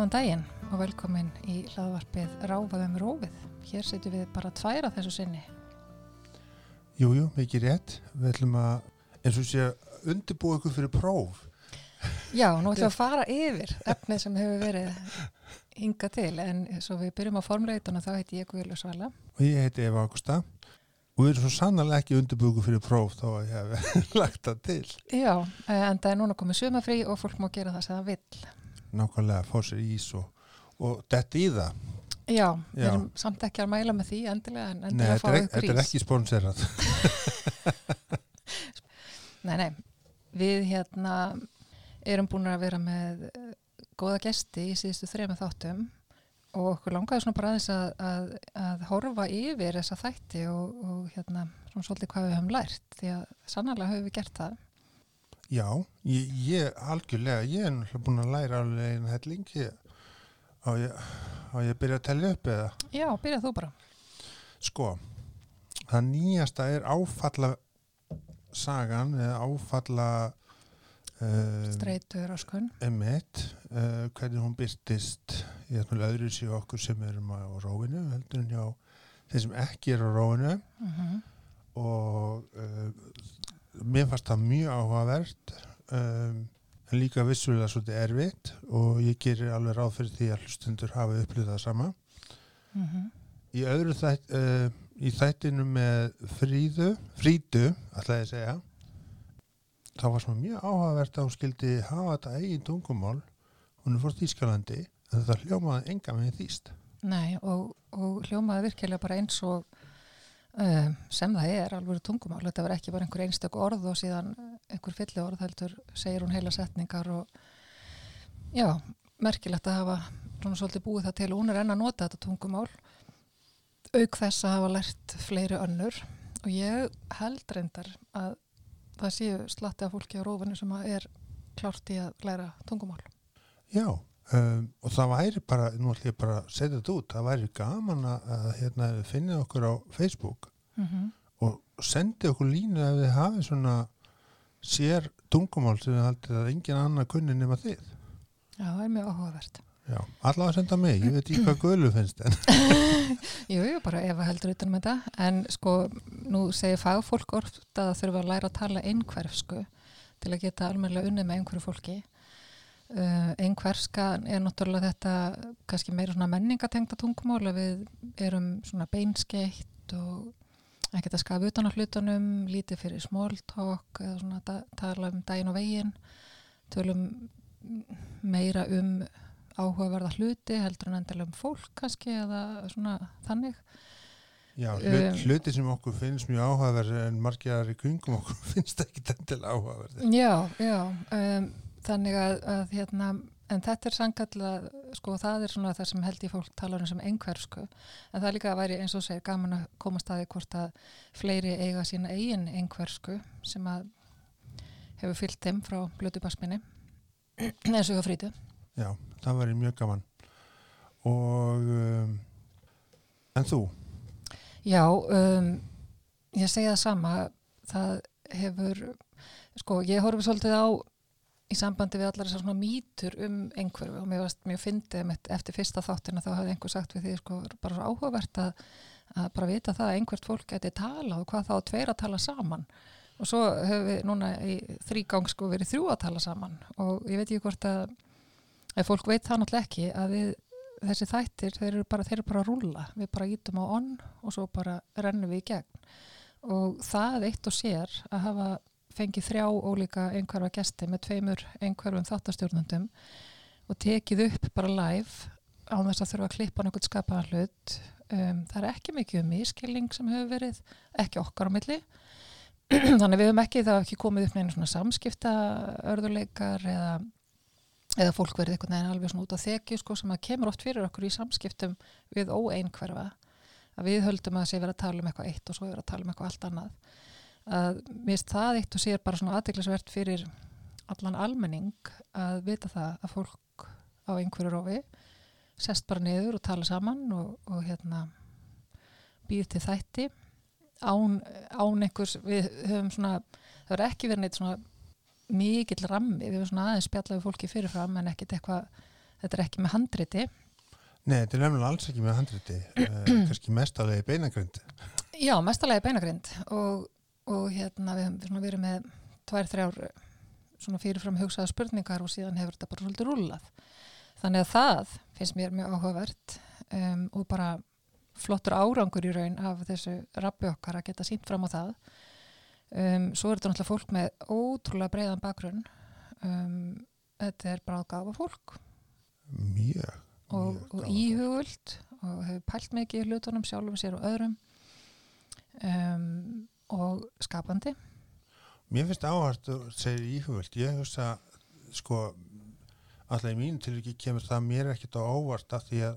Góðan daginn og velkomin í hlaðvarpið Ráfaðum Rófið. Hér setjum við bara tværa þessu sinni. Jújú, jú, mikið rétt. Við ætlum að, eins og sé, undirbúa ykkur fyrir próf. Já, nú ætlum við að fara yfir efnið sem hefur verið hinga til en svo við byrjum á formleituna þá heiti ég Guðlu Svala. Og ég heiti Eva Augusta og við erum svo sannlega ekki undirbúa ykkur fyrir próf þá að ég hef lagt það til. Já, eh, en það er núna komið sumafrí og fólk má gera það sem það vill. Nákvæmlega, fá sér ís og, og dett í það. Já, við erum samt ekki að mæla með því endilega en Nei, endilega að fá þetta er, ykkur þetta er ís. ekki sponserað. Nei, nei, við hérna erum búin að vera með góða gesti í síðustu þrejum þáttum og okkur langaði svona bara aðeins að, að, að horfa yfir þessa þætti og, og hérna svona svolítið hvað við höfum lært því að sannarlega höfum við gert það. Já, ég, ég algjörlega, ég er náttúrulega búin að læra alveg einu helling. Á, ég, ég byrja að tellja upp eða? Já, byrjað þú bara. Sko, það nýjasta er áfalla sagan eða áfalla um, Streitur og skun. emitt, uh, hvernig hún byrtist í þessum öðru séu okkur sem erum á róinu, heldur en hjá þeir sem ekki er á róinu Mm og uh, mér fannst það mjög áhugavert um, en líka vissulega svolítið erfitt og ég gerir alveg ráð fyrir því að hlustundur hafa upplýðað það sama. -hmm. í öðru þætt uh, í þættinu með fríðu frídu, ætlaði að segja þá var svona mjög áhugavert að hún skildi hafa þetta eigin tungumál. Hún er fórst Ískalandi en þetta hljómaði enga með þýst Nei, og, og hljómaði virkilega bara eins og um, sem það er alveg tungumál. Þetta var ekki bara einhver einstök orð og síðan einhver fylli orð heldur segir hún heila setningar og já, merkilegt að hafa svona svolítið búið það til og hún er enn að nota þetta tungumál auk þess að hafa lært fleiri önnur og ég held reyndar að það séu slatti af fólki á rófinu sem er klárt í að læra tungumál. já, um, og það væri bara nú ætlum ég bara að setja þetta út það væri gaman að, hérna, finna okkur á Facebook Mm og sendi okkur línu ef þið hafið svona sér tungumál sem þið haldið að engin annar kunni nema þið Já, það er mjög áhugavert. Já, allavega senda mig, ég veit ekki hvað guðlu finnst en Jú, jú, bara ef að heldur utan með þetta, en sko, nú segir fagfólk orft að það þurfa að læra að tala einhverfsku til að geta almennilega unnið með einhverju fólki. Uh, einhverska er náttúrulega þetta kannski meira svona menningatengta tungumál að við erum svona beinskeitt og ekkert að skafa utan á hlutunum, lítið fyrir small talk eða svona da, tala um daginn og veginn, tölum meira um áhugaverða hluti heldur en endilega um fólk kannski eða svona þannig. Já, hlut, Um, hluti sem okkur finnst mjög áhugaverð en margir í kringum okkur finnst ekki endilega áhugaverð Já, já, um, þannig að, að hérna, en þetta er sangallað, sko það er svona það sem held ég fólk talar um sem einhverfsku, en það líka að væri eins og segir gaman að koma staði hvort að fleiri eiga sína eigin einhverfsku sem að hefur fyllt þeim frá blötu basminni, eins og frítu. Já, það væri mjög gaman og um, en þú? Já, um, ég segi það sama, það hefur, sko, ég horfi svolítið á í sambandi við allar þessar svona mýtur um einhverju og mér fyndið mitt eftir fyrsta þáttina þá hafði einhver sagt við því sko, bara svo áhugavert að, að bara vita það að einhvert fólk geti tala og hvað þá tveir að tala saman. Og svo höfum við núna í þrýgang sko verið þrjú að tala saman og ég veit ekki hvort að ef fólk veit það náttúrulega ekki að við þessi þættir, þeir eru bara, þeir eru bara að rúlla. Við bara ítum á onn og svo bara rennum við í gegn. Og það eitt og sér að hafa fengið þrjá ólíka einhverfa gesti með tveimur einhverfum þáttastjórnundum og tekið upp bara live á þess að þurfa að klippa nokkuð skapaðan hlut. Um, það er ekki mikið um miskilling sem hefur verið ekki okkar á milli. Þannig við höfum ekki, það hafa ekki komið upp neina svona samskipta örðuleikar eða, eða fólk verið einhvern veginn alveg svona út á þekju sko, sem að kemur oft fyrir okkur í samskiptum við óeinhverfa. Að við höldum að sé verið að tala um eitthvað eitt og svo verið að tala um eitthvað allt annað að finnst það eitt og sér bara svona aðdeglisvert fyrir allan almenning að vita það að fólk á einhverju rófi sest bara niður og tala saman og, og hérna býð til þætti án, án einhvers, við höfum svona það verður ekki verið neitt svona mikill rammi, við höfum svona aðeins spjallað við fólki fyrirfram en ekkert eitthvað þetta er ekki með handriti Nei, þetta er nefnilega alls ekki með handriti, uh, kannski mestalegi beinagrind. Já, mestalegi beinagrind og, og hérna við höfum verið með tvær, þrjár svona fyrirfram hugsaða spurningar og síðan hefur þetta bara svolítið rúlað. Þannig að það finnst mér mjög áhugavert um, og bara flottur árangur í raun af þessu rabbi okkar að geta sínt fram á það. Um, svo er þetta náttúrulega fólk með ótrúlega breiðan bakgrunn. Um, þetta er bara gafa fólk Mjög. og, og íhugult og hefur pælt mikið í hlutunum sjálfum sér og öðrum um, og skapandi Mér finnst áhært að segja íhugvöld. Ég hugsa, sko, alltaf í mínu tilviki kemur það mér ekkert á óvart af því að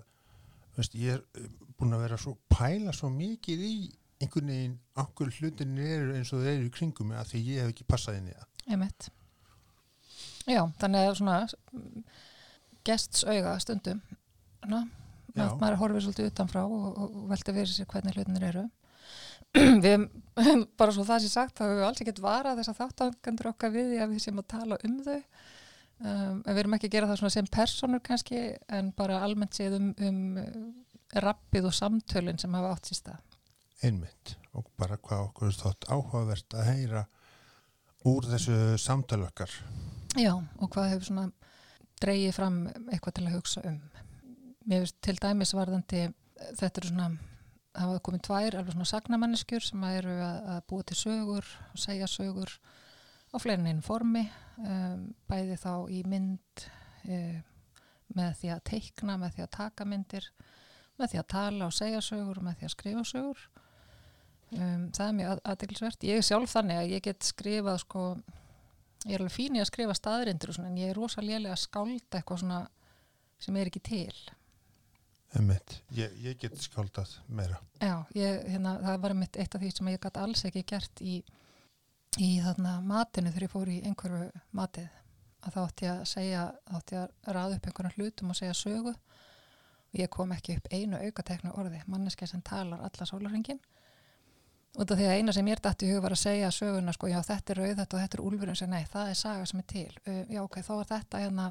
veist, ég er eh, búin að vera svo pæla svo mikið í einhvern veginn okkur hlutin eru eins og þeir eru í kringum af því ég hef ekki passað inn í það. einmitt já, þannig að svona gests auga stundum að maður horfir svolítið utanfrá og, og, velti fyrir sér hvernig hlutinir eru við, bara svo það sé sagt þá hefur við alls ekkert varað þess að þáttakandur okkar við því að við séum að tala um þau um, en við erum ekki að gera það svona sem personur kannski en bara almennt séð um, um uh, rappið og samtölin sem hafa átt sér stað Einmitt. Og bara hvað okkur þótt áhugavert að heyra úr þessu samtali okkar. Já, og hvað hefur svona dreigið fram eitthvað til að hugsa um. Mér finnst til dæmis varðandi, þetta eru svona, það hafa komið tvær alveg svona sagnamanneskjur sem eru að, að búa til sögur og segja sögur á fleirin einu formi, um, bæði þá í mynd um, með því að teikna, með því að taka myndir, með því að tala og segja sögur með því að skrifa sögur. Um, það er mjög aðdeglisvert. Ég er sjálf þannig að ég get skrifað sko ég er alveg fín í að skrifa staðrindur en ég er rosa lélega að skálda eitthvað svona sem er ekki til. Ég, ég get skáldað meira. Já, ég, hérna, það var mitt eitt af því sem ég gæti alls ekki gert í, í þarna matinu þegar ég fór í einhverju matið. Að þá átti ég að segja, þá átti ég að ræða upp einhverjum hlutum og segja sögu. Og ég kom ekki upp einu aukateknu orði manneska sem talar alla sólarringin út af því að eina sem ég er dætt í hug var að segja söguna sko, já þetta er rauð þetta og þetta er úlfurinn sem nei, það er saga sem er til. Uh, já ok, þá er þetta hérna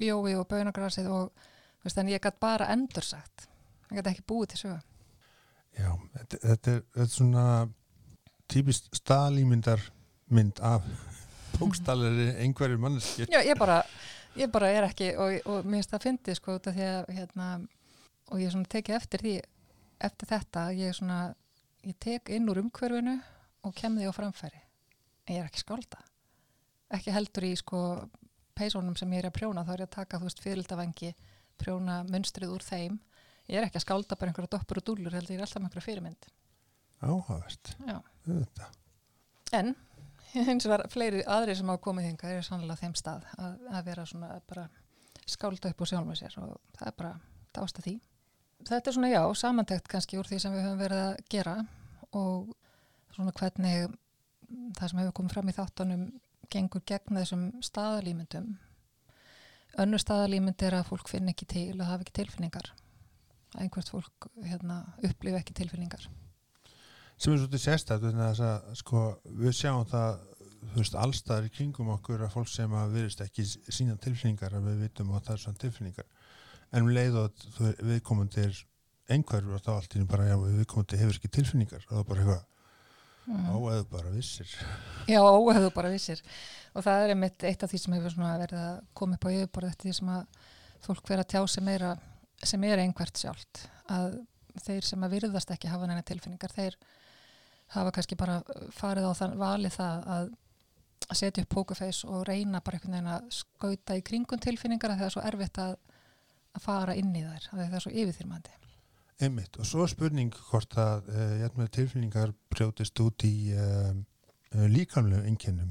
jói og baunagrasið og veist, en ég gætt bara endursagt. Ég gætt ekki búið til sögu. Já, þetta, þetta, er, þetta er svona típist staðlýmyndar mynd af bókstalari einhverju manneski. Já, ég bara, ég bara er ekki og, og mér finnst það fyndið sko út af því að hérna, og ég svona tekið eftir því eftir þetta, ég svona ég tek inn úr umhverfinu og kem því á framfæri. En ég er ekki skálda. Ekki heldur í sko peysónum sem ég er að prjóna, þá er ég að taka þú veist fyrirldavangi, prjóna munstrið úr þeim ég er ekki að skálda bara einhverja doppur og dúllur, heldur ég er alltaf með einhverja fyrirmynd. Þetta. En eins og var fleiri aðri sem hafa komið hinga er sannlega á þeim stað að, að vera svona bara skálda upp úr sjálfum sér og það er bara dásta því. Þetta er svona já, samantekt kannski úr því sem við höfum verið að gera og svona hvernig það sem hefur komið fram í þáttunum gengur gegn þessum staðalýmyndum. Önnur staðalýmynd er að fólk finn ekki til og hafa ekki tilfinningar. Einhvert fólk hérna, upplifa ekki tilfinningar. Sem er svolítið að sko, við sjáum það veist, allstaðar í kringum okkur að fólk sem að virðist ekki sína tilfinningar að við vitum að það er svona tilfinningar en um leið og veist, viðkomandi er einhverjur og þá allt í einu bara já, viðkomandi hefur ekki tilfinningar og það er bara eitthvað Mm. eða bara vissir. Já, óhefðu bara vissir. Og það er einmitt eitt af því sem hefur verið að koma upp á yfirborð eftir því sem að fólk verið að tjá sig meira sem er einhvert sjálft. Að þeir sem að virðast ekki hafa neina tilfinningar þeir hafa kannski bara farið á þann valið það að að setja upp pókufeis og reyna bara einhvern veginn að skauta í kringum tilfinningar að það er svo erfitt að, að fara inn í þær, að það er svo yfirþyrmandi einmitt. Og svo er spurning hvort að jætnum tilfinningar brjótist út í uh, uh, líkamlegu einkennum.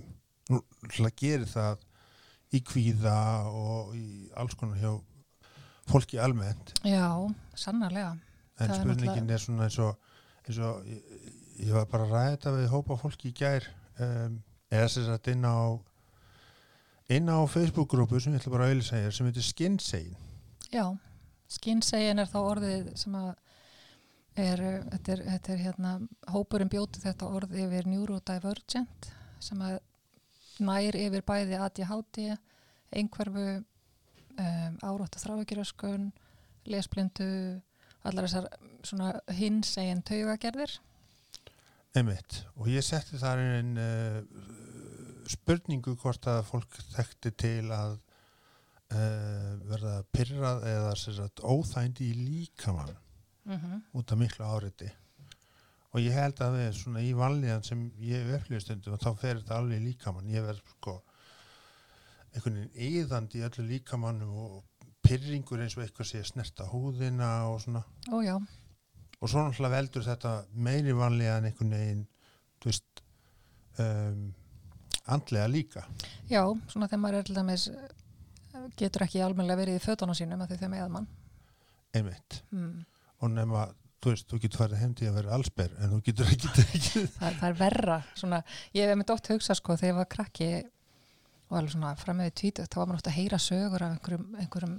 Nú hlað gerir það í kvíða og í alls konar hjá fólki almennt. Já, sannarlega. En Það er spurningin náttúrulega- er svona eins og, eins og ég, ég var bara að ræða við hópa fólki í gær um, eða sem sagt inn á inn á Facebook-grúpu sem ég ætla bara að auðvitað segja sem heitir Skinsegin Já, skynsegin er þá orðið sem að er, þetta er, þetta er hérna, hópurinn bjóti þetta orð yfir neurodivergent sem að nær yfir bæði ADHD, einhverfu um, árótt og þráakiröskun, lesblindu, allar þessar svona hins eginn taugagerðir. Einmitt. Og ég setti þar inn uh, spurningu hvort að fólk þekkti til að uh, verða pyrrað eða sagt, óþændi í líkamann Mm út af miklu áriti. Og ég held að við svona í vanlíðan sem ég upplýðið stundum og þá fer þetta alveg í líkamann. Ég verð sko einhvern veginn yðandi í öllu líkamannum og pyrringur eins og eitthvað sé snerta húðina og svona. Ó og svo náttúrulega veldur þetta meiri vanlega en einhvern veginn þú veist um, andlega líka já, svona þegar maður er til dæmis eh, getur ekki almennilega verið í fötunum sínum að því þeim eða mann. einmitt Mm. og nema, þú veist, þú getur farið heim til að vera allsber en þú getur ekki tekið Það, það er verra, svona, ég hef með dótt hugsa sko þegar ég var krakki og alveg svona framöðu tvítugt, þá var maður oft að heyra sögur af einhverjum, einhverjum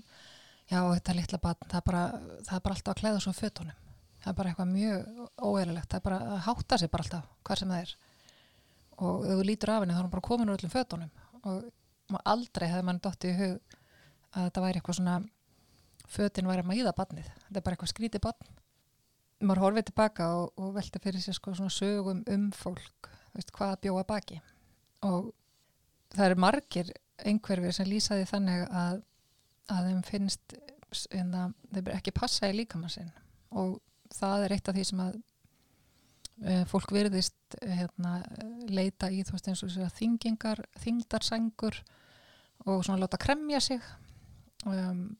já, þetta litla batn, það bara, það er bara alltaf að klæða svo fötunum. Það er bara eitthvað mjög óeðlilegt, það er bara að hátta sig bara alltaf, hvað sem það er. Og ef þú lítur af henni þá er hún bara komin úr öllum fötunum og aldrei hefði mann dótt í hug að þetta væri eitthvað svona fötin væri að mæða batnið, þetta er bara eitthvað skrítið batn maður horfið tilbaka og, og velti fyrir sér sko svona sögum um fólk veist, hvað bjóða baki. Og það eru margir einhverfir sem lýsaði þannig að að þeim finnst að þeim ekki passa í líkamann sinn. Og það er eitt af því sem að e, fólk virðist hérna, leita í þú veist eins og þingingar þingdarsængur og svona láta kremja sig. Um,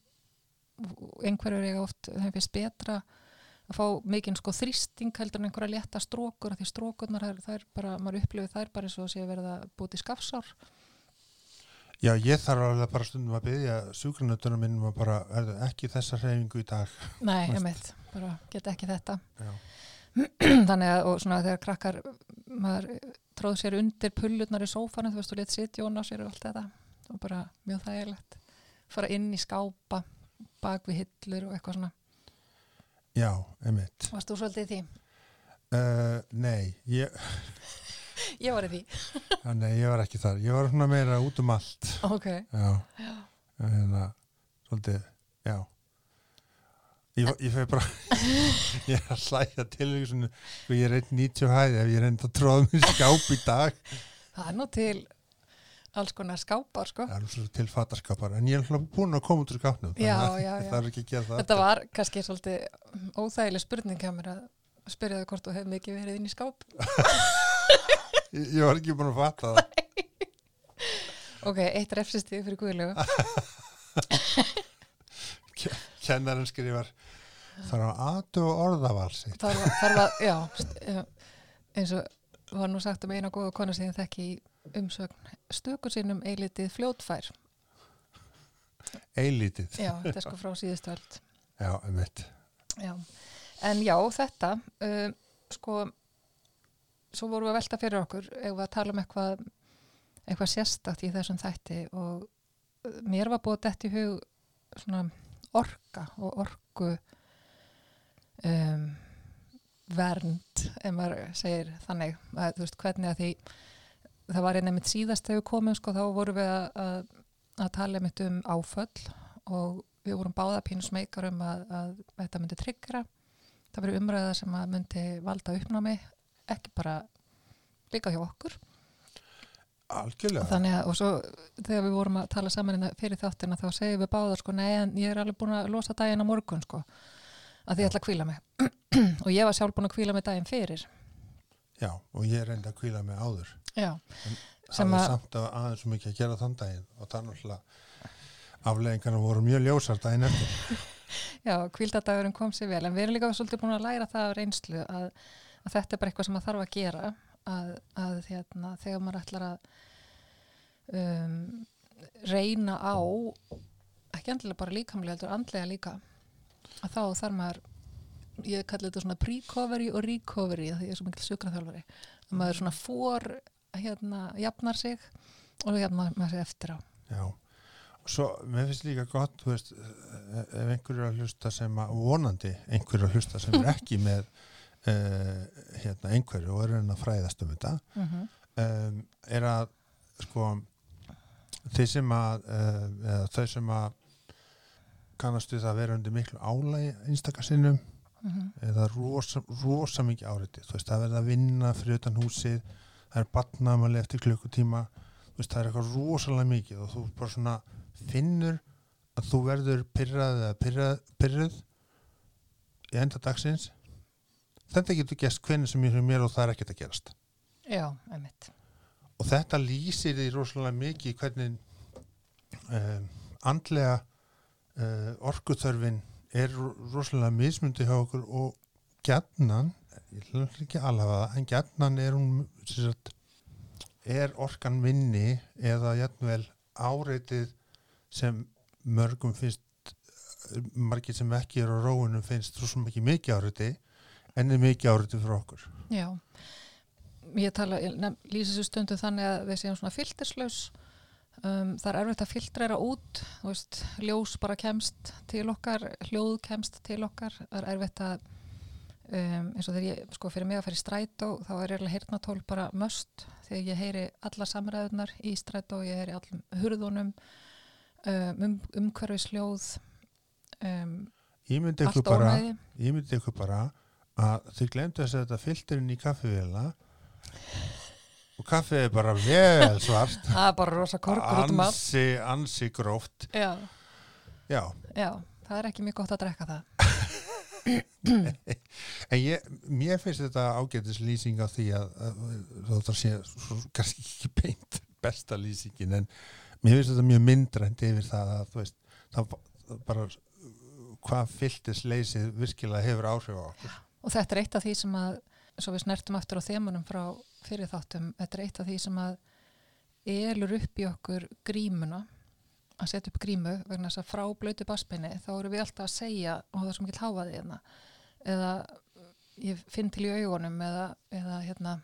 einhverjur eiga oft þeim finnst betra að fá mikinn sko þrýsting heldur en einhverja létta strókur því strókurnar það er, það er bara, maður upplifið þær bara eins og sé að verða búið í skafsár. Já, ég þarf alveg bara stundum að byggja sjúkranötunum minnum að bara erðu ekki þessa hreyfingu í dag. Nei, ég meit, bara geta ekki þetta. Já, þannig að, svona þegar krakkar maður tróð sér undir pullurnar í sófanum, þú veist, og létt sitjón á sér og allt þetta, og bara mjög þægilegt. Fara inn í skápa bak við hillur og eitthvað svona. Já einmitt. Varst þú svolítið því? uh, Nei, ég, Ég var í því. Já, nei, ég var ekki þar. Ég var svona meira út um allt. Ok, Já, hérna, svolítið, já. Ég, ég feg bara ég er að hlæja til svona, sko ég er einn 90 hæði ef ég er enda að tróða mér skáp í dag. Það er nú til alls konar skápar, sko það til fatarskapar en ég er búin að koma út úr skápnum Já, já, já. það ekki að gera það Þetta var kannski svolítið óþægileg spurning hjá mér að spyrja þau hvort þú hefur mikið verið inn í skáp. ég, var ekki búin að fatta það Ok, eitt refsistíð fyrir guðlegu. kennarinn skrifar þarf að aðtu orðaval Þarf að, já, eins og var nú sagt um eina góða konu sem ég þekki í umsögn, stöku sinnum eilitið fljótfær. eilítið Já, þetta er sko frá síðustu öll. já, um mitt Já, en já, þetta, uh, sko, svo vorum við að velta fyrir okkur við að tala um eitthvað, eitthvað sérstakt í þessum þætti og uh, mér var búið dætt í hug svona orka og orku um, vernd, ef maður segir þannig, að, þú veist, hvernig að því það var einnig mitt síðast þegar við komum, sko, þá vorum við að, að, að tala mitt um áföll og við vorum báða pínu smekar um að, að þetta myndi tryggra það verið umræða sem að myndi valda uppnámi ekki bara líka hjá okkur. Algjörlega. Þannig að og svo þegar við vorum að tala saman hérna fyrir þáttina þá segjum við báða sko nei en ég er alveg búin að losa daginn á morgun sko að því ég ætla að kvíla mig. Og ég var sjálf búin að kvíla mig daginn fyrir. Já, og ég reyndi að kvíla mig áður já, Sem að- samt að aðeins svo mikið að gera þann daginn og það er náttúrulega afleggingarna voru mjög ljósar daginn eftir. Já kvíldadagurinn kom sér vel en við erum líka svolítið búin að læra það af reynslu að, að þetta er bara eitthvað sem að þarf að gera að, að hérna, þegar maður ætlar að um, reyna á ekki endilega bara líkamlega heldur andlega líka að þá þarf maður ég kalli þetta svona pre-covery og recovery því ég er svo mikil sjúkraþjálfari að maður svona fór hérna, jafnar sig og jafnar maður sig eftir á. Já. Og svo, mér finnst líka gott þú veist, eh, ef einhverju er að hlusta sem að vonandi einhverju að hlusta sem er ekki með uh, hérna einhverju og er enn að fræðast um þetta mm -hmm. um, er að sko þeir sem að uh, eða þau sem að kannastu það að vera undir miklu álægi einstakassinnum mhm, eða rosa, rosa mikið áriði þú veist, það verða að vinna fyrir utan húsið það er batnaðmæli eftir klukkutíma veist, það er eitthvað rosalega mikið og þú bara svona finnur að þú verður pyrrað eða pyrrað, pyrruð í enda dagsins. Þetta getur gæst hvernig sem ég fyrir mér og það er ekkert að gerast. Já, einmitt. Og þetta lýsir því rosalega mikið hvernig um, andlega uh, orkuþörfin er ro- rosalega mismundi hjá okkur og gjarnan ég hljóð ekki alveg það en gjarnan er hún sagt, er orkan minni eða jafnvel áreitið sem mörgum finnst margir sem ekki eru á róunum finnst svo sem ekki mikið áreiti en er mikið áreitið fyrir okkur. Já, ég tala, ég nefn- lýsi þessu stundu þannig að við séum svona filterslaus um, það er erfitt að filtrera út þú veist, ljós bara kemst til okkar, hljóð kemst til okkar. Það er erfitt að um, eins og þegar ég, sko fyrir mig að fyrir strætó þá er eiginlega heyrnatól bara möst þegar ég heyri alla samræðunar í strætó, ég heyri allum hurðunum um, um, umhverfisljóð um, ég myndi ykkur bara ég myndi ykkur bara að þið glemdu að setja filterinn í kaffivélina. Og kaffið er bara vel svart. Það er bara rosa korkur út um allt. Ansi, ansi gróft. Já, já, já, það er ekki mjög gott að drekka það en ég, mér finnst þetta ágætis lýsing á því að, að, að það sé kannski ekki beint besta lýsingin en mér finnst þetta mjög myndrænt yfir það að þú veist, það bara hvað fylltis leysið virkilega hefur áhrif á okkur. Og þetta er eitt af því sem að, svo við snertum aftur á þemunum frá fyrir þáttum, þetta er eitt af því sem að elur upp í okkur grímuna, að setja upp grímu vegna þess að frá blötu baspenni þá erum við alltaf að segja, og það er svo mikið háfaði hérna, eða ég finn til í augunum eða, eða hérna,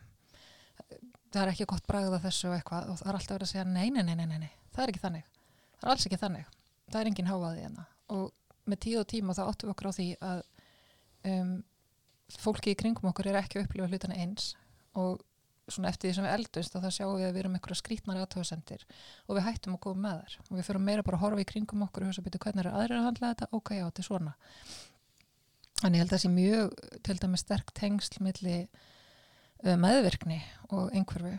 það er ekki gott bragða þessu eitthvað og það er alltaf verið að segja nei, nei, nei, nei, nei, það er ekki þannig. Það er alls ekki þannig, það er engin háfaði hérna. Og með tíð og tíma þá áttum við okkur á því að um, fólki í kringum okkur er ekki að upplifa hlutana eins og svona eftir því sem við eldumst þá sjáum við að við erum einhverja skrítnar aðtöðsendir og við hættum að koma með þær. Og við fyrir meira bara að horfa í kringum okkur og hugsa byrju hvernig eru aðrir að handla þetta, ok, já, þetta er svona. En ég held að það sé mjög til dæmis sterk tengsl milli uh, meðvirkni og einhverfu.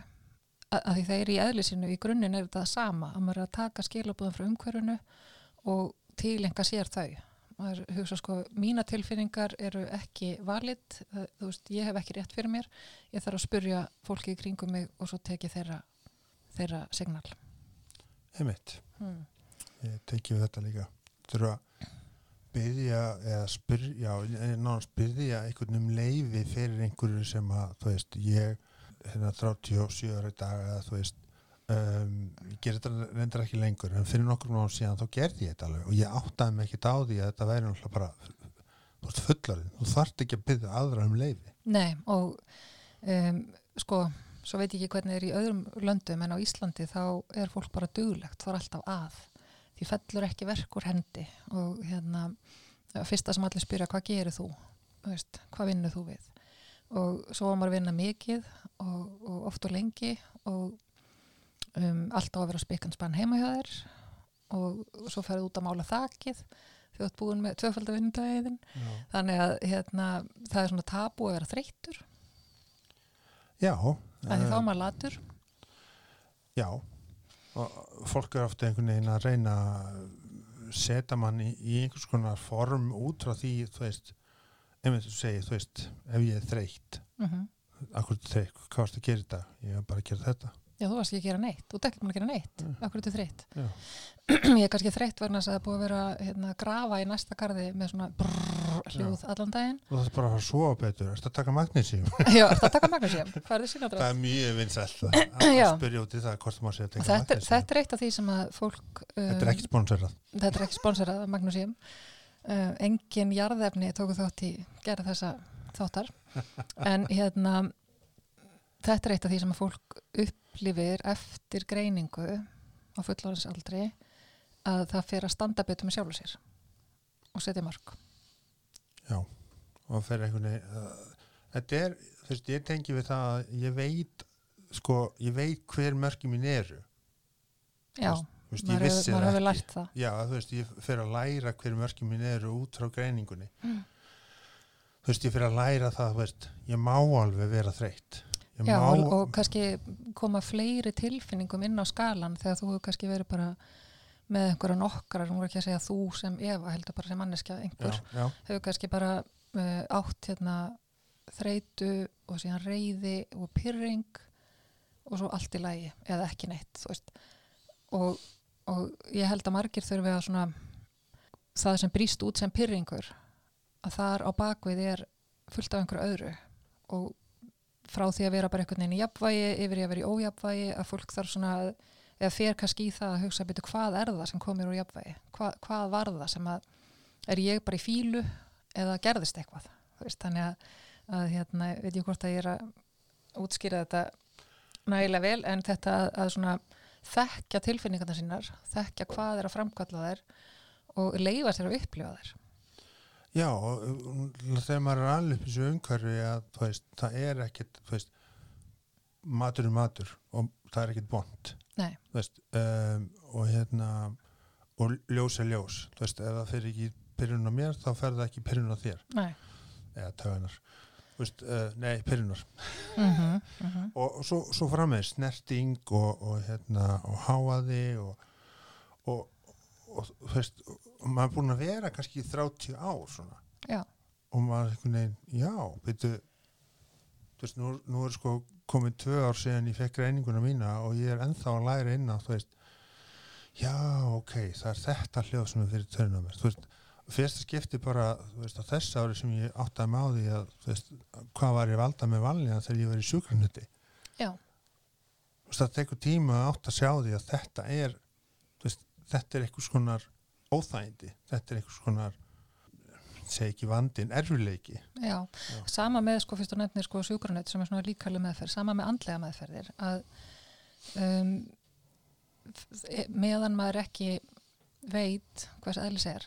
Að, að því það er í eðlisinu í grunninn er þetta það sama að maður er að taka skilabúðan frá umhverfinu og tilenga sér þau maður hugsa sko, mína tilfinningar eru ekki valid, það, þú veist, ég hef ekki rétt fyrir mér, ég þarf að spurja fólki í kringum mig og svo teki þeirra þeirra signal. Einmitt, hmm. ég tengi við þetta líka. Þurfa byrja eða spyrja, náttúrulega spyrja einhvern um leifi fyrir einhverju sem að, þú veist, ég hérna 37 ára í dag eða þú veist um, ég ger þetta reyndar ekki lengur en fyrir nokkur mánu síðan þá gerði ég þetta alveg og ég áttaði mig ekki á því að þetta væri náttúrulega bara þú ert fullarinn, þú þarft ekki að byrja aðra um leifi Nei, og um, sko, svo veit ég ekki hvernig það er í öðrum löndum en á Íslandi þá er fólk bara duglegt, það er alltaf að því fellur ekki verk úr hendi og hérna, fyrsta sem allir spyrja hvað gerir Þú? Veist, hvað vinnur þú við? Og svo var maður að vinna mikið og, og oft og lengi og um, alltaf að vera spikkan spann heima hjá þér og, svo ferðu út að mála þakið þú ert búin með tvöfaldavinnudaginn þannig að hérna, það er svona tabu að vera þreyttur. Já, Af því þá eh, er maður latur. já. Og fólk er ofta einhvern veginn að reyna að setja mann í, í einhvers konar form út frá því, þú veist einmitt þú veist, ef ég er þreytt Mm akkur er þreytt, hvað varst að gera þetta ég er bara að gera þetta Já, þú varst ekki að gera neitt. Þú ekki búin að gera neitt. Mm. Akkur er þetta þreytt. Ég er kannski þreytt þess að það er búið að vera hérna, grafa í næsta garði með svona brrrr hljóð allan daginn. það er bara að fara að sofa betur, ertu að taka magnísíum Já, er það að taka magnusíum? Hvað er þið það sínadrátt? er mjög vinsælt að spyrja út í það hvort maður sé að taka Þetta, magnísíum þetta er eitt af því sem að fólk... Um, þetta er ekki sponsorað þetta er ekki sponsorað af magnusíum. Uh, engin jarðefni tóku þátt í gera þessa þáttar. En hérna, þetta er eitt af því sem að fólk upplifir eftir greiningu á fullorðinsaldri að það fer að standa betur með sjálfu sér og setja mark. og fyrir einhvern veginn uh, þetta er, þú veist, ég tengi við það að ég veit sko, ég veit hver mörki mín eru Já, Þú veist, maður hefur, það ekki. lært það Já, þú veist, ég fer að læra hver mörkin mín eru út frá greiningunni. Mm. Þú veist, ég fer að læra það, þú veist, ég má alveg vera þreytt. Já, má, og, og kannski koma fleiri tilfinningum inn á skalan þegar þú hefur kannski verið bara með einhverja nokkrar, nú er ekki að segja þú sem Eva, heldur bara sem manneskja einhver, já, já, hefur kannski bara uh, átt hérna þreitu og síðan reyði og pyrring og svo allt í lagi eða ekki neitt, og, og ég held að margir þurfi að svona það sem brýst út sem pyrringur að þar á bakvið er fullt af einhverju öðru og frá því að vera bara einhvern veginn í jafnvægi yfir í að vera í ójafnvægi að fólk þarf svona eða fer kannski í það að hugsa byrju hvað er það sem komir úr jafnvægi? Hva, hvað var það sem að er ég bara í fílu eða gerðist eitthvað? Veist, þannig að, að hérna, veit ég hvort að ég er að útskýra þetta nægilega vel en þetta að, að svona þekkja tilfinningarna sínar þekkja hvað er að framkalla þær og leifa sér að upplifa þær já, þegar maður er alveg þessu umhverfi að, veist, það er ekkit, veist, matur er matur og það er ekkit þú veist, um, og hérna, og ljós er ljós, ef það fyrir ekki pyrrun á mér, þá fer það ekki pyrrun á þér, nei. Eða tögunar, uh, nei, pyrrunar. mm -hmm, og, og svo, svo frammeð snerting og, og hérna og háaði og, og, og þú veist og maður er búin að vera kannski í 30 ár svona. Já, og maður er einhvern veginn, já, veitu þú veist, nú, nú er sko komin tvö ár síðan ég fekk reyninguna mína og ég er ennþá að læra inn á þú veist, já, ok það er þetta hljóð sem er fyrir törnum þú veist, fyrsta skipti bara þú veist, á þess ári sem ég áttaði með á því að þú veist, hvað var ég valda með valja þegar ég var í sjúkranutti já, þú veist, það tekur tíma að átt að sjá því að þetta er þú veist, þetta er einhvers konar óþægindi, þetta er einhvers konar segi ekki vandin, erfileiki já. Sama með, sko, fyrst og nefnir sko sjúkranett sem er svona líkalega meðferð, sama með andlega meðferðir að um, meðan maður ekki veit hvers eðlis er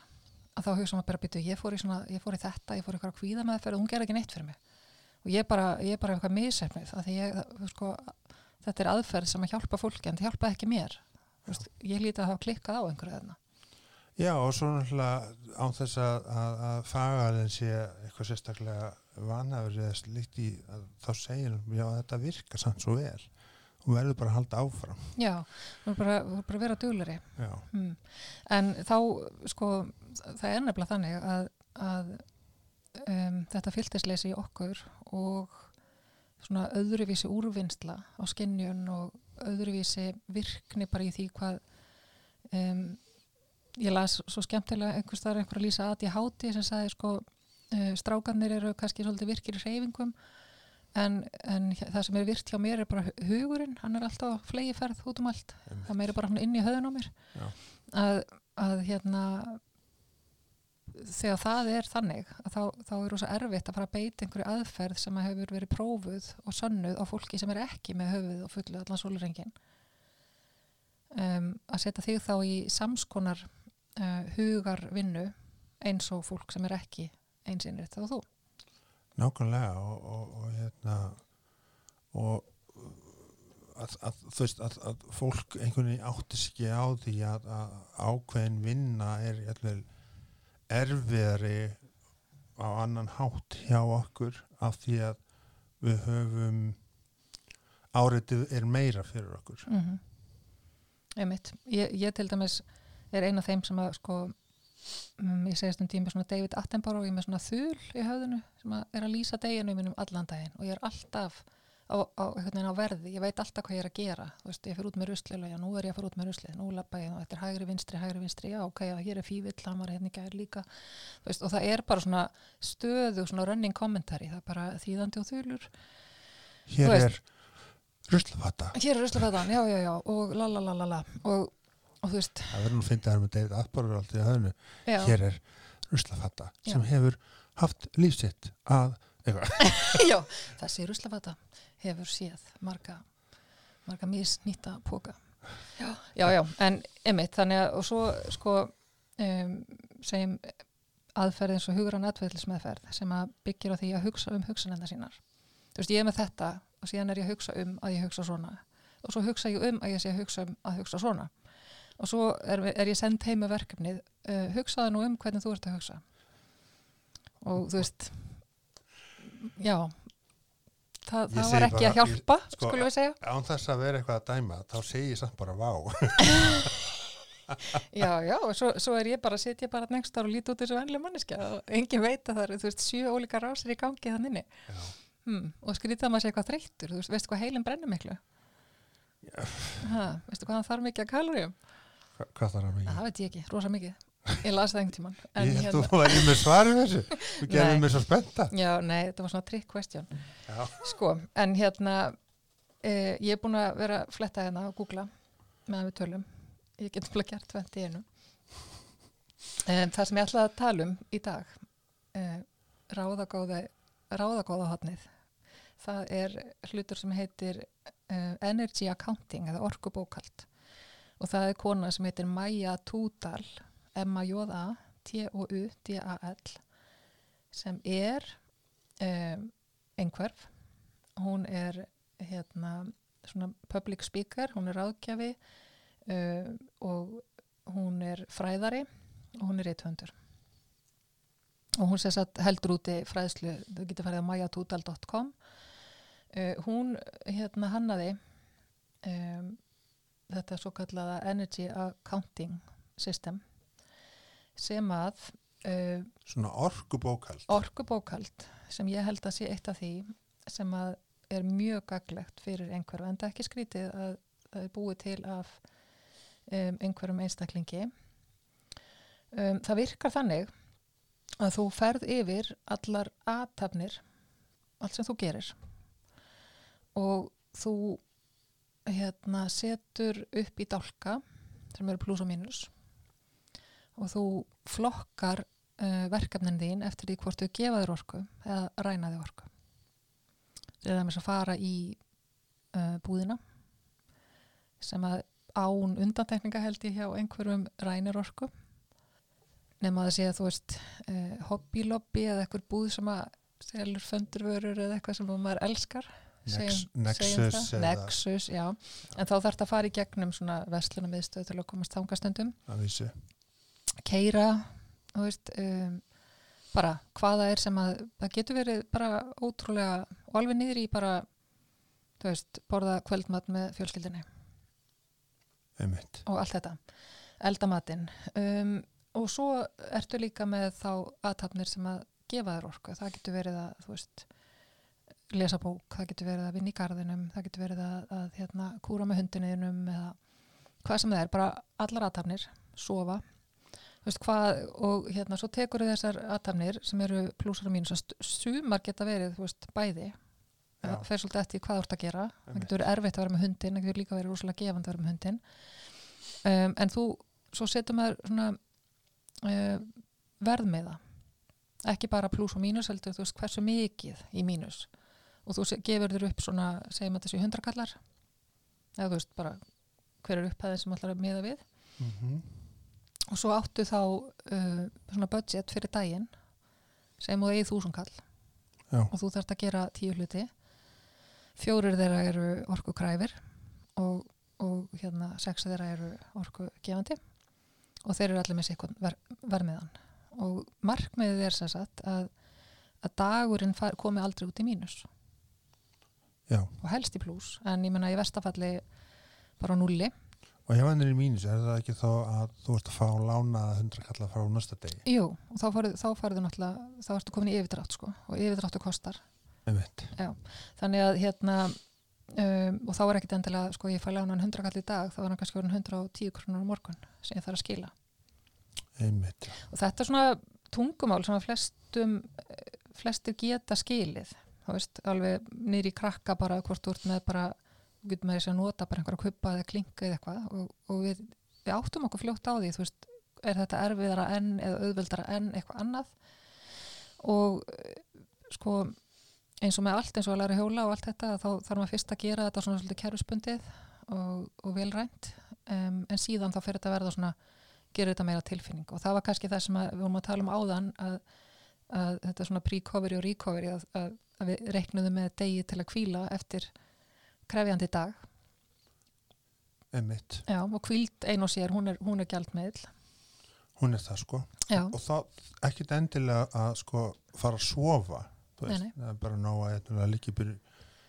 að þá hugsa maður bara býtu, ég fór í svona, ég fór í þetta, ég fór í eitthvað kvíða meðferð og hún gerði ekki neitt fyrir mig. Og ég bara, ég bara eitthvað misefnið sko, þetta er aðferð sem að hjálpa fólki en það hjálpa ekki mér. Þú veist, ég líti að hafa klikkað á einhverju þarna Já, og svo náttúrulega án þess að, að, að fagalinn sé eitthvað sérstaklega vanafur eða slíkt í að þá segir já, þetta virkar samt svo vel. Og verður bara að halda áfram. Já, þú er bara, að vera dugleri Já, Hmm. En þá, sko, það er nefnilega þannig að, að um, þetta fylgtisleysi í okkur og svona öðruvísi úrvinnsla á skinnjun og öðruvísi virkni bara í því hvað um, ég las svo skemmtilega einhvers þar einhver að lýsa að ég háti sem sagði sko uh, strákarnir eru kannski svolítið virkir í reyfingum en, en það sem er virt hjá mér er bara hu- hugurinn, hann er alltaf á flegi ferð út um allt einmitt. það meiri bara svona inn í höðun á mér. Að, að hérna þegar það er þannig þá, þá er rosa erfitt að fara að beita einhverju aðferð sem að hefur verið prófuð og sönnuð á fólki sem er ekki með höfuð og fullu allan sólurengin um, að setja þig þá í samskonar uh, hugarvinnu eins og fólk sem er ekki einsinnir þá þú? Nákvæmlega og, og, og hérna og að, að, veist að, að fólk einhvern veginn áttis ekki á því að, að ákveðin vinna er jætvel erfiðari á annan hátt hjá okkur af því að við höfum áreitið er meira fyrir okkur. Mm -hmm. einmitt. Ég, ég til dæmis er eina af þeim sem að sko um, ég segist um tíma svona David Attenborough ég með svona þul í höfðinu sem að er að lýsa deginu mínum allan daginn og ég er alltaf á, á, á verði, ég veit alltaf hvað ég er að gera veist, ég fyrir út með rusli, já, nú er ég að fyrir út með rusli nú lappa ég, og þetta er hægri vinstri, hægri vinstri já, ok, já, hér er fívill, hann var hérna í gær líka veist, og það er bara svona stöðu, svona running commentary það er bara þýðandi og þulur. Hér er ruslafata hér er ruslafæðan, já, já, já, og la la la la la og, og þú veist, það verður nú að finna það með David Attenborough alltaf í höfnu hér er ruslafata Já. sem hefur haft lífsitt að Já, þessi ruslafata hefur séð marga, marga misnýta póka. Já, já, já, en emitt, þannig að, og svo, sko, um, segjum aðferð eins og hugrann atveðlismeðferð sem að byggir á því að hugsa um hugsanenda sínar. Þú veist, ég er með þetta og síðan er ég að hugsa um að ég hugsa svona og svo hugsa ég um að ég sé að hugsa um að hugsa svona og svo er, er ég send heim með verkefnið uh, hugsaðu nú um hvernig þú ert að hugsa. Og þú veist já Ég það var ekki bara- að hjálpa ég- sko, skulum við segja. án þess að vera eitthvað að dæma þá segi ég samt bara vá. Já, já, og svo, svo er ég bara sitja bara next ára og líti út þessu venlega manneskja og engin veit að það eru, þú veist, sjö ólíka rásir í gangi þannig hmm, og skrítið að maður sé eitthvað þreyttur, þú veist, veistu hvað heilin brennur miklu? Ha, veistu hvað hann þarf mikið að Hva, hvað þarf að mikið? það veit ég ekki, rosa mikið. Ég las það einhvern tíman Ég held hérna, þú væri með svarið þessu. Þú gerðum mig svo spennta já, nei, þetta var svona trick question. Já, sko, en hérna eh, ég er búin að vera að fletta hérna og googla meðan við tölum. Ég get bara gert 20 í einu. En það sem ég ætlaði að tala um í dag eh, ráðagóða ráðagóða hotnið það er hlutur sem heitir eh, Energy Accounting eða orkubókald og það er kona sem heitir Maja Túdal M-A-J-A T-O-U-D-A-L sem er um, einhverf. Hún er hérna svona public speaker, hún er ráðgjafi uh, og hún er fræðari og hún er reythöndur og hún sér satt heldur úti fræðslu, þú getur farið á majatúdal.com uh, hún hérna hannaði um, þetta svo kallaða Energy Accounting System sem að uh, svona orkubókald orkubókald sem ég held að sé eitt af því sem að er mjög gaglegt fyrir einhverju en það er ekki skrítið að það er búið til af um, einhverjum einstaklingi. Um, það virkar þannig að þú ferð yfir allar aðtapnir allt sem þú gerir og þú hérna setur upp í dálka sem eru pluss og mínus og þú flokkar uh, verkefnin þín eftir því hvort þau gefa þér orku eða ræna þér orku. Er með að fara í uh, búðina sem að án undantekninga held ég hjá einhverjum rænir orku nema að það sé að þú veist uh, hobbylobby eða eitthvað búð sem að selur föndurvörur eða eitthvað sem maður elskar segjum Nexus eða Nexus, en þá þarf þetta að fara í gegnum svona verslunarmiðstöð til að komast vísu. Keira veist um, bara hvaða er sem að það getur verið bara ótrúlega og alveg niður í bara veist, borða kvöldmat með fjölskyldinni einmitt. Og allt þetta, eldamatinn um, og svo ertu líka með þá aðtapnir sem að gefa þér orku, það getur verið að þú veist, lesa bók það getur verið að vinna í garðinum það getur verið að, að hérna, kúra með hundinniðinum eða hvað sem það er, bara allar aðtapnir, sofa. Veist hvað, og hérna svo tekur þessar aðtapnir sem eru plussar og mínus að sumar geta verið, þú veist, bæði. Já. það fer svolítið eftir hvað þú ert að gera. Það getur verið erfitt að vera með hundin það getur líka verið rosalega gefandi að vera með hundin um, en þú, svo setur maður svona uh, verðmiða. Ekki bara pluss og mínus heldur þú veist hversu mikið í mínus og þú gefur þér upp svona segjum að þessi hundrakallar. Eða þú veist bara hver er upphæðin sem allar að miða við? Mm og svo áttu þá uh, svona budget fyrir daginn sem þú eigið þúsund kall Já. og þú þarft að gera tíu hluti. Fjórir þeirra eru orku kræfir og, og hérna sex þeirra eru orku gefandi og þeir eru allir með sikkur ver, vermiðan og markmiðið er sem sagt að, að dagurinn far, komi aldrei út í mínus Já, og helst í pluss en ég menna í verstafalli bara nulli og ef hann er í mínus er það ekki þá að þú ert að fá lánaða hundra kalla frá næsta degi Jú, og þá farið náttúrulega, þá ertu komin í yfirdrátt sko og yfirdráttu kostar. Þannig að hérna, um, og þá er ekkit endilega, sko ég fæ lánan 100 kall í dag, þá er hann kannski orðin 110 krónur á morgun sem ég þarf að skila. einmitt. Og þetta er svona tungumál sem að flestum, eh, flestir geta skilið, þá veist, alveg í krakka bara hvort ert með bara, getur með þess að nota bara einhverja kuppa eða klinka eða eitthvað og, og við, við áttum okkur fljótt á því, þú veist, er þetta erfiðara enn eða auðveldara enn eitthvað annað? Og sko eins og með allt eins og að læra hjóla og allt þetta þá þarf maður fyrst að gera þetta svona svolítið kerfspundið og, og velrænt um, en síðan þá fer þetta að verða svona gera þetta meira tilfinning. Og það var kannski það sem að, við vorum að tala um áðan að, að þetta svona pre-covery og recovery að, að, að við reiknuðum með degi til að kvíla eftir krefjandi dag einmitt, Já, og kvíld ein og sér, hún er, hún er gjaldmiðl. hún er það sko Já, og þá ekkit endilega að sko fara að sofa veist, Nei, nei. það er bara nóg að líka byrja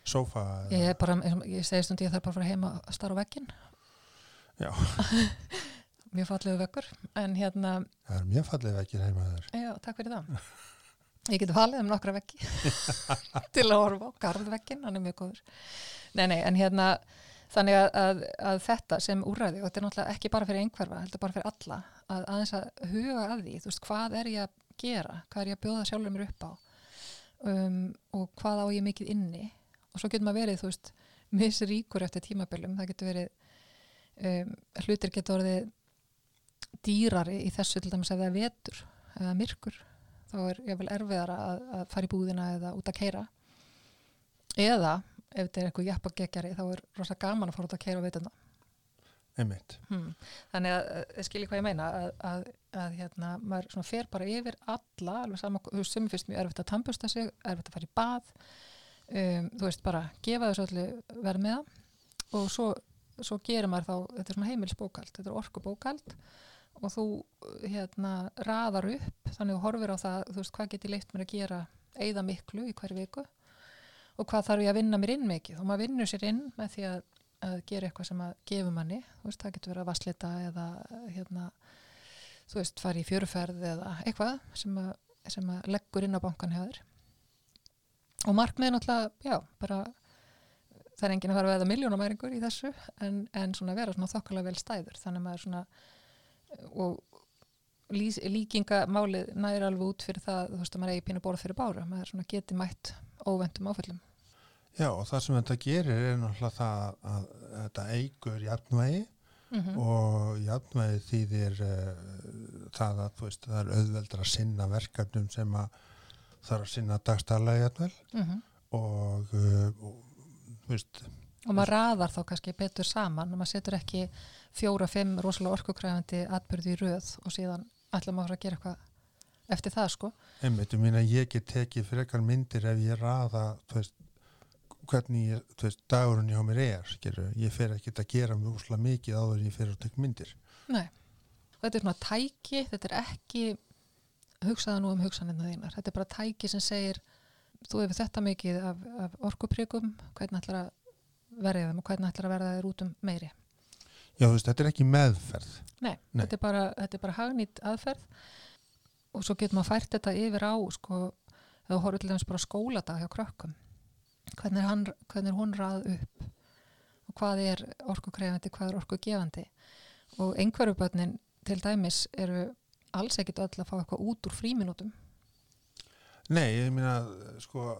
sófa ég er bara, ég segi stundi ég þarf bara að fara heima að starra á veggin. Já. Mjög fallegu veggur, en hérna, það er mjög fallið ekki heima þér já, takk fyrir það. Ég geti valið um nokkra veggi til að horfa á garðveggin, hann er mjög góður. Nei, nei, en hérna, þannig að, að, að þetta sem úrræði, og þetta er náttúrulega ekki bara fyrir einhverfa, heldur bara fyrir alla, að aðeins að huga að því, þú veist, hvað er ég að gera, hvað er ég að bjóða sjálfur mér upp á? Um, og hvað á ég mikið inni? Og svo getur maður verið, þú veist, misríkur eftir tímaböllum, það getur verið, um, hlutir getur orðið dýrari í þessu til dæmis ef það er vetur eða myrkur, þá er ég vel erfiðara að, að fara í búðina eða út að keira eða ef þetta er eitthvað jafnbagegjari þá er rosa gaman að fara út að keira á einmitt, hmm. þannig að, að skilji hvað ég meina að, að, að hérna, maður fer bara yfir alla, alveg sama, þú veist, sem fyrst mjög erfitt að tampusta sig, erfitt að fara í bað um, þú veist, bara gefa þessu öllu verð með og svo, svo gerir maður þá þetta er svona heimilsbókald, þetta er orkubókald og þú hérna raðar upp, þannig þú horfir á það þú veist, hvað get ég leitt mér að gera eigða miklu í hverju viku og hvað þarf ég að vinna mér inn mikið? Og maður vinnur sér inn með því að að gera eitthvað sem að gefa manni þú veist, það getur verið að vaslita eða hérna, þú veist, fara í fjöruferð eða eitthvað sem að, sem að leggur inn á bankan þér. Og markmiðin alltaf já, bara það er enginn að fara að veða miljónamæringur í þessu en, en svona vera svona þokkalega vel stæður. Þannig að maður svona og lýs, líkingamálið næri alveg út fyrir það, þú veist, að maður eigi pínu borð fyrir bára, maður svona geti mætt óvendum áföllum já og það sem þetta gerir er náttúrulega það að, að þetta eigur jafnvægi mm og jafnvægi þýðir uh, það að þú veist, það er auðveldur að sinna verkefnum sem að þarf að sinna dagstæðlega jafnvel -hmm. og, uh, og þú veist, og maður raðar þá kannski betur saman og maður setur ekki fjóra, fimm rosalega orkukræfandi atbyrði í röð og síðan ætla maður að gera eitthvað eftir það sko. Einmitt, ég ég get tekið frekar myndir ef ég raða veist, hvernig ég, veist, dagurinn hjá mér er skilur, ég fer ekki að gera mjög úsla mikið áður en ég fer að tekja myndir. Nei. þetta er svona tæki þetta er ekki hugsaða nú um hugsanirna þínar, þetta er bara tæki sem segir þú hefur þetta mikið af, af orkuprikum, hvernig ætlar að verða þeim og hvernig ætlar að verða þeir út um meiri já, þú veist, þetta er ekki meðferð. Nei, Nei. Þetta, er bara, þetta er bara hagnýtt aðferð. Og svo getur maður fært þetta yfir á sko, ef þú horfður til dæmis bara skóladag hjá krökkum. Hvernig er, hann, hvernig er hún rað upp? Og hvað er orkukræfandi, hvað er orkugefandi? Og einhverju börnin til dæmis eru alls ekkit öll að fá eitthvað út úr fríminútum Nei, ég meina, sko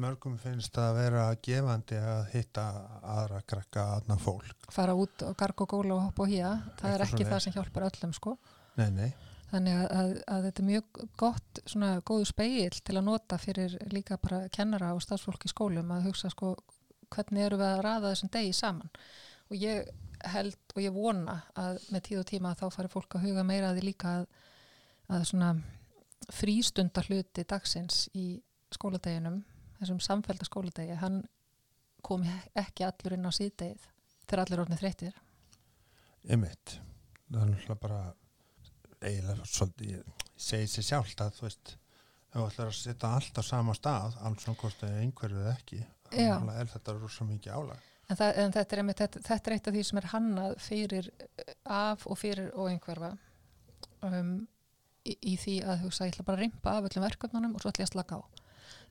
mörgum finnst það að vera gefandi að hitta aðra krakka aðna fólk. fara út og garg og góla og hoppa og hýja það er ekki það svoleiðis. sem hjálpar öllum sko Nei, nei, Þannig að, að, að þetta er mjög gott, svona góðu speil til að nota fyrir líka bara kennara og stafsfólk í skólum að hugsa sko hvernig eru við að raða þessum degi saman. Og ég held og ég vona að með tíð og tíma þá fari fólk að huga meira að því líka að, að svona frístunda hluti dagsins í skóladeginum, þessum samfælda skóladegi, hann kom ekki allur inn á síðdegið þegar allir orðnið þreyttir. einmitt. Það er náttúrulega bara eiginlega svolítið, ég segi sér sjálft að þú veist, ef þú ætlar að setja allt á sama stað, alls svona hvort það er einhverju eða ekki, þannig er þetta rosa mikið álag. En, það, en þetta, er einmitt, þetta, þetta er eitt af því sem er hannað fyrir af og fyrir og einhverfa um, í, í því að hugsa ég ætla bara að rimpa af öllum verkefnunum og svo ætla ég að slaka á.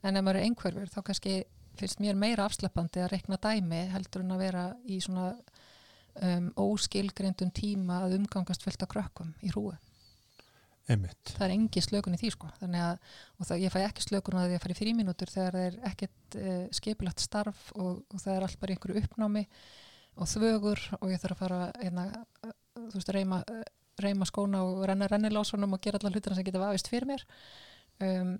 En ef maður er einhverfur þá kannski finnst mér meira afslappandi að rekna dæmi heldur en að vera í svona um, óskilgreyndum tíma að umgangast fullt af krökkum í hrúu. Einmitt. Það er engi slökun í því sko. Að, og það, ég fæ ekki slökun að að fara í fríminútur þegar það er ekkert uh, skipulagt starf og, og það er allt bara einhverju uppnámi og þvögur og ég þarf að fara hérna, uh, þú veist, reyma, reyma skóna og renna rennilásunum og gera allar hlutina sem geta vafist fyrir mér um,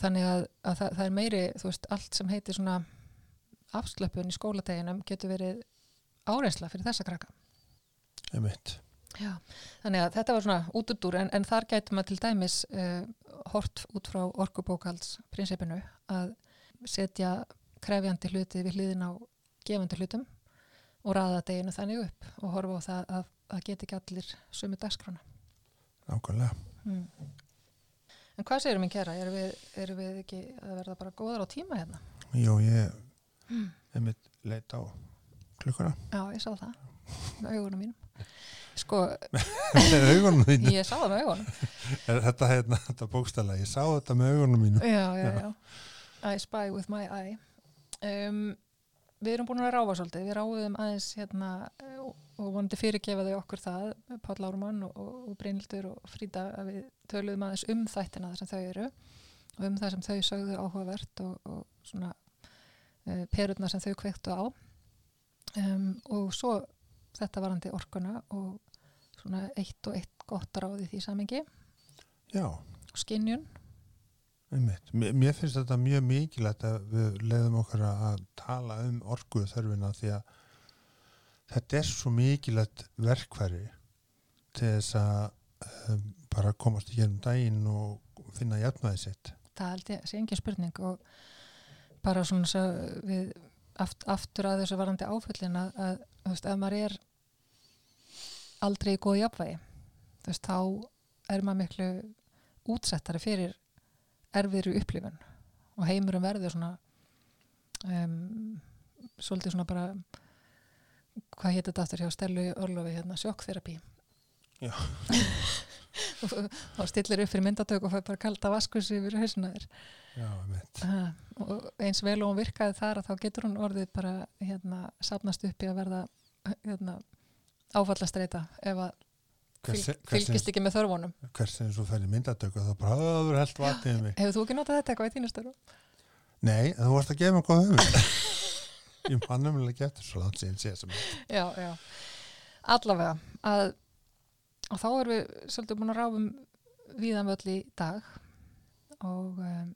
þannig að, að það, það er meiri, þú veist, allt sem heitir svona afslöpun í skólateginum getur verið áreinsla fyrir þessa krakka Einmitt. Já, þannig að þetta var svona út út úr en, en þar gætum maður til dæmis uh, hort út frá orkubókalds prinsipinu að setja krefjandi hluti við hliðin á gefandi hlutum og ræða deginu þannig upp og horfa á það að það get ekki allir sömu dagskrána. nákvæmlega. Mm. En hvað segir minn kæra? Erum við, erum við ekki að verða bara góðar á tíma hérna? Jú, ég Mm. hef mitt leit á klukkuna. Já, ég sá það með augunum mínum. Sko, með augunum mínu. ég sá það með augunum. Er Þetta, hérna, þetta bókstæla, ég sá þetta með augunum mínu. Já, já, já. I spy with my eye. Um, við erum búin að ráfa svolítið. Við ráðum aðeins hérna eh, og og vonandi fyrirgefa þau okkur það, Páll Árumann og, og, og Brynildur og Frída, að við töluðum aðeins um þættina þar sem þau eru og um það sem þau sögðu áhugavert og, og svona uh, perurna sem þau kveiktu á. Um, og svo þetta varandi orkuna og svona eitt og eitt gott ráð í því samingi. Já, Skinnjun, einmitt. Mér, finnst þetta mjög mikilvægt að við leiðum okkur að tala um orkuðu þörfina því að þetta er svo mikilvægt verkfæri til þess að um, bara komast í gerum daginn og finna jafnvæði sitt. það held ég sé engin spurning og bara svona svo við aft, aftur að þessu varandi áföllin að, að þú veist, ef maður er aldrei í góð jafnvægi þú veist, þá er maður miklu útsettari fyrir erfiðri upplifun og heimurum verður svona um, svolítið svona bara hvað hétt þetta aftur hjá Stellu Orlofi hérna, sjokkþerapi Já. og stillir upp fyrir myndatök og fær bara kalda vaskus yfir hausina þér Já, einmitt. Ha, og eins vel og hún virkaði þar að þá getur hún orðið bara hérna, safnast upp í að verða hérna, áfallastreita ef að fylg, fylgist ekki með þörfunum hvers sem svo færði myndatöku þá verður held vatnið mig. Hefur þú ekki notað þetta eitthvað í þínu störu? Nei, þú varst að gefa mig góð hugmynd. Ég mann umlega getur svo langt síðan séð sem Já, já. Allavega að og þá erum við svolítið búin að ráfum víðan völl í dag og um,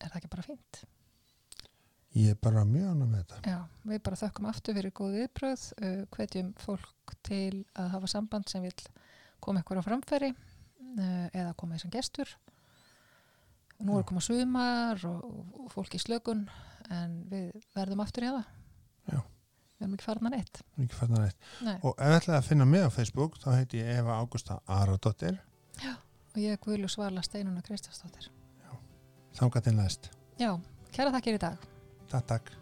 er það ekki bara fínt? Ég er bara mjög ánum með þetta. Já, við bara þökkum aftur fyrir góð viðbröð, uh, hvetjum fólk til að hafa samband sem vil koma ykkur á framfæri uh, eða koma þessum gestur. Nú er Já. koma sumar og, og, fólk í slökun en við verðum aftur í það. Já. Við erum ekki farna neitt. Það er ekki fannar neitt. Nei. Og ef ætlaði að finna mig á Facebook þá heiti ég Eva Ágústa Aradóttir. Og ég er Guðlu Svala Steinuna Kristjánsdóttir. Þánga til næst. Já, kæra þakkir í dag. Takk, takk.